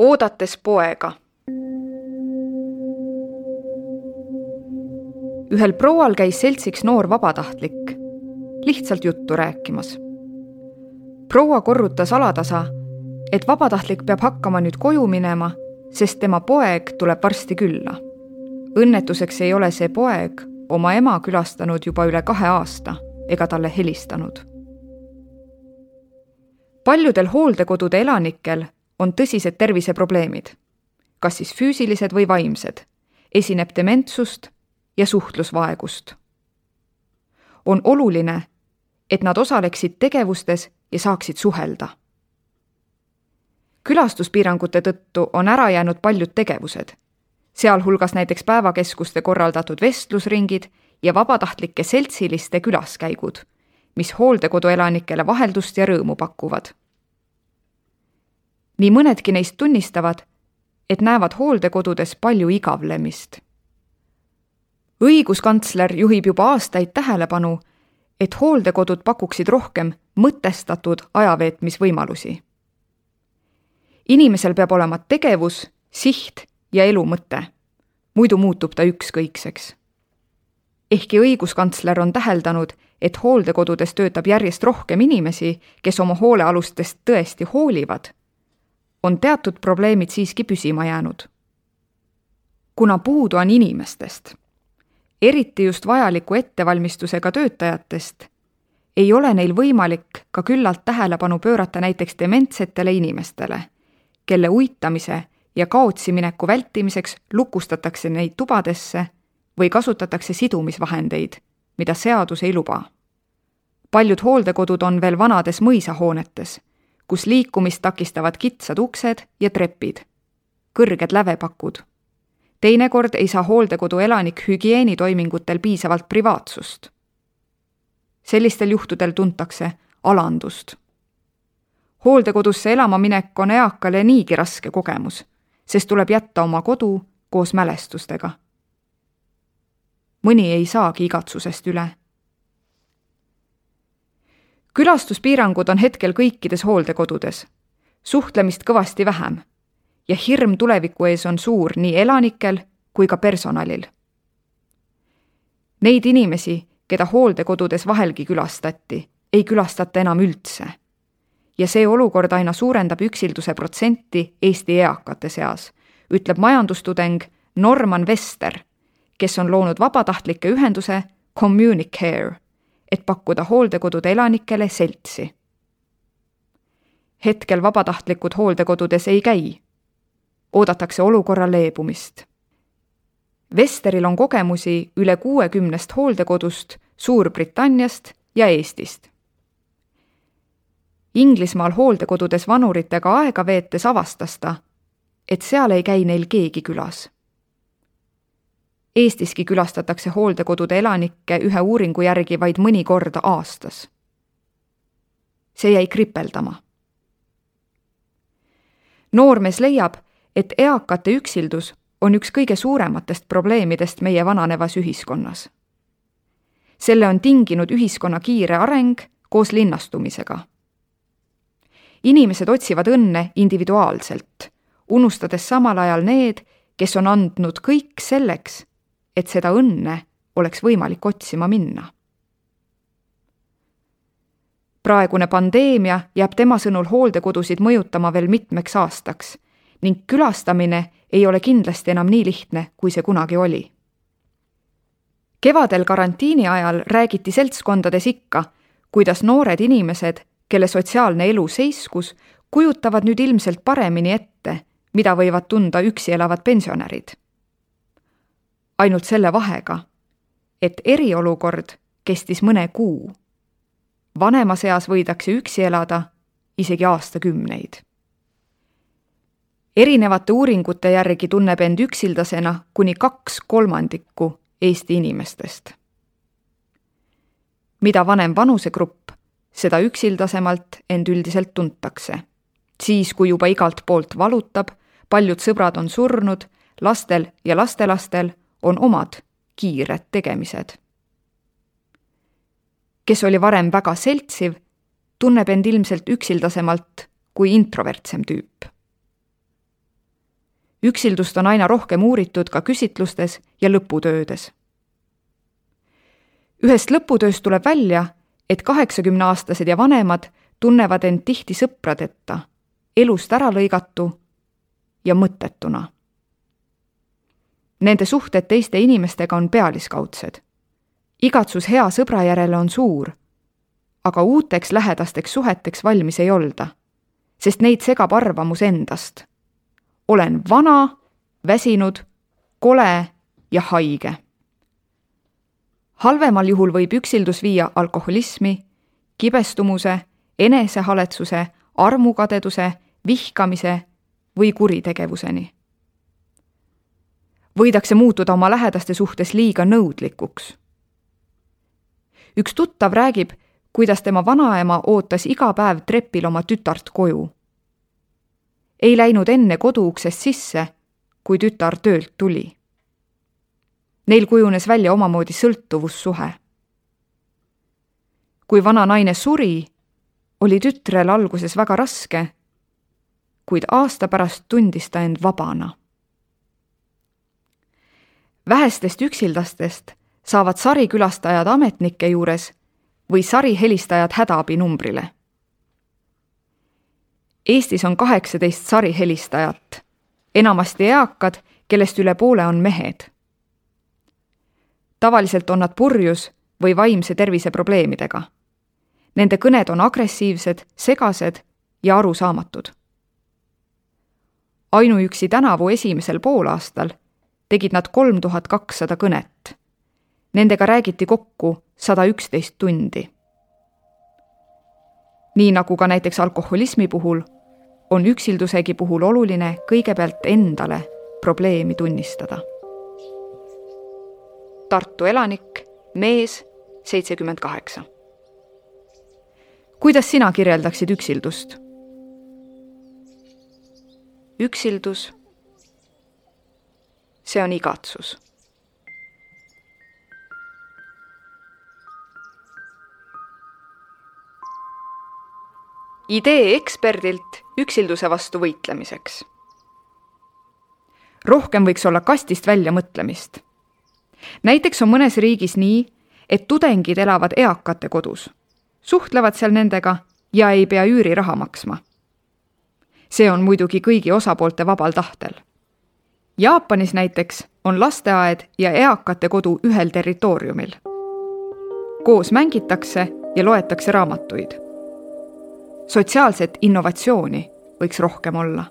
oodates poega. ühel proual käis seltsiks noor vabatahtlik, lihtsalt juttu rääkimas. proua korrutas alatasa, et vabatahtlik peab hakkama nüüd koju minema, sest tema poeg tuleb varsti külla. õnnetuseks ei ole see poeg oma ema külastanud juba üle kahe aasta ega talle helistanud. paljudel hooldekodude elanikel on tõsised terviseprobleemid, kas siis füüsilised või vaimsed, esineb dementsust ja suhtlusvaegust. on oluline, et nad osaleksid tegevustes ja saaksid suhelda. külastuspiirangute tõttu on ära jäänud paljud tegevused, sealhulgas näiteks päevakeskuste korraldatud vestlusringid ja vabatahtlike seltsiliste külaskäigud, mis hooldekodu elanikele vaheldust ja rõõmu pakuvad nii mõnedki neist tunnistavad, et näevad hooldekodudes palju igavlemist. õiguskantsler juhib juba aastaid tähelepanu, et hooldekodud pakuksid rohkem mõtestatud ajaveetmisvõimalusi. inimesel peab olema tegevus, siht ja elu mõte, muidu muutub ta ükskõikseks. ehkki õiguskantsler on täheldanud, et hooldekodudes töötab järjest rohkem inimesi, kes oma hoolealustest tõesti hoolivad on teatud probleemid siiski püsima jäänud. kuna puudu on inimestest, eriti just vajaliku ettevalmistusega töötajatest, ei ole neil võimalik ka küllalt tähelepanu pöörata näiteks dementsetele inimestele, kelle uitamise ja kaotsi mineku vältimiseks lukustatakse neid tubadesse või kasutatakse sidumisvahendeid, mida seadus ei luba. paljud hooldekodud on veel vanades mõisahoonetes kus liikumist takistavad kitsad uksed ja trepid, kõrged lävepakud. teinekord ei saa hooldekodu elanik hügieenitoimingutel piisavalt privaatsust. sellistel juhtudel tuntakse alandust. hooldekodusse elama minek on eakale niigi raske kogemus, sest tuleb jätta oma kodu koos mälestustega. mõni ei saagi igatsusest üle külastuspiirangud on hetkel kõikides hooldekodudes, suhtlemist kõvasti vähem ja hirm tuleviku ees on suur nii elanikel kui ka personalil. Neid inimesi, keda hooldekodudes vahelgi külastati, ei külastata enam üldse. ja see olukord aina suurendab üksilduse protsenti Eesti eakate seas, ütleb majandustudeng Norman Vester, kes on loonud vabatahtlike ühenduse Communicare et pakkuda hooldekodude elanikele seltsi. hetkel vabatahtlikud hooldekodudes ei käi. oodatakse olukorra leebumist. Vesteril on kogemusi üle kuuekümnest hooldekodust Suurbritanniast ja Eestist. Inglismaal hooldekodudes vanuritega aega veetes avastas ta, et seal ei käi neil keegi külas Eestiski külastatakse hooldekodude elanikke ühe uuringu järgi vaid mõni kord aastas. see jäi kripeldama. noormees leiab, et eakate üksildus on üks kõige suurematest probleemidest meie vananevas ühiskonnas. selle on tinginud ühiskonna kiire areng koos linnastumisega. inimesed otsivad õnne individuaalselt, unustades samal ajal need, kes on andnud kõik selleks, et seda õnne oleks võimalik otsima minna. praegune pandeemia jääb tema sõnul hooldekodusid mõjutama veel mitmeks aastaks ning külastamine ei ole kindlasti enam nii lihtne, kui see kunagi oli. kevadel karantiini ajal räägiti seltskondades ikka, kuidas noored inimesed, kelle sotsiaalne elu seiskus, kujutavad nüüd ilmselt paremini ette, mida võivad tunda üksi elavad pensionärid ainult selle vahega, et eriolukord kestis mõne kuu. vanemas eas võidakse üksi elada isegi aastakümneid. erinevate uuringute järgi tunneb end üksildasena kuni kaks kolmandikku Eesti inimestest. mida vanem vanusegrupp, seda üksildasemalt end üldiselt tuntakse. siis, kui juba igalt poolt valutab, paljud sõbrad on surnud, lastel ja lastelastel on omad kiired tegemised. kes oli varem väga seltsiv, tunneb end ilmselt üksildasemalt kui introvertsem tüüp. üksildust on aina rohkem uuritud ka küsitlustes ja lõputöödes. ühest lõputööst tuleb välja, et kaheksakümneaastased ja vanemad tunnevad end tihti sõpradeta, elust ära lõigatu ja mõttetuna. Nende suhted teiste inimestega on pealiskaudsed. igatsus hea sõbra järele on suur, aga uuteks lähedasteks suheteks valmis ei olda, sest neid segab arvamus endast. olen vana, väsinud, kole ja haige. halvemal juhul võib üksildus viia alkoholismi, kibestumuse, enesehaletsuse, armukadeduse, vihkamise või kuritegevuseni. Võidakse muutuda oma lähedaste suhtes liiga nõudlikuks. üks tuttav räägib, kuidas tema vanaema ootas iga päev trepil oma tütart koju. ei läinud enne koduuksest sisse, kui tütar töölt tuli. Neil kujunes välja omamoodi sõltuvussuhe. kui vana naine suri, oli tütrel alguses väga raske kuid aasta pärast tundis ta end vabana. Vähestest üksildastest saavad sarikülastajad ametnike juures või sarihelistajad hädaabinumbrile. Eestis on kaheksateist sarihelistajat, enamasti eakad, kellest üle poole on mehed. tavaliselt on nad purjus või vaimse tervise probleemidega. Nende kõned on agressiivsed, segased ja arusaamatud ainuüksi tänavu esimesel poolaastal tegid nad kolm tuhat kakssada kõnet. Nendega räägiti kokku sada üksteist tundi. nii nagu ka näiteks alkoholismi puhul, on üksildusegi puhul oluline kõigepealt endale probleemi tunnistada. Tartu elanik, mees, seitsekümmend kaheksa. kuidas sina kirjeldaksid üksildust? üksildus. See on igatsus. idee eksperdilt üksilduse vastu võitlemiseks. rohkem võiks olla kastist välja mõtlemist. näiteks on mõnes riigis nii, et tudengid elavad eakate kodus, suhtlevad seal nendega ja ei pea üüriraha maksma see on muidugi kõigi osapoolte vabal tahtel. Jaapanis näiteks on lasteaed ja eakate kodu ühel territooriumil. koos mängitakse ja loetakse raamatuid. sotsiaalset innovatsiooni võiks rohkem olla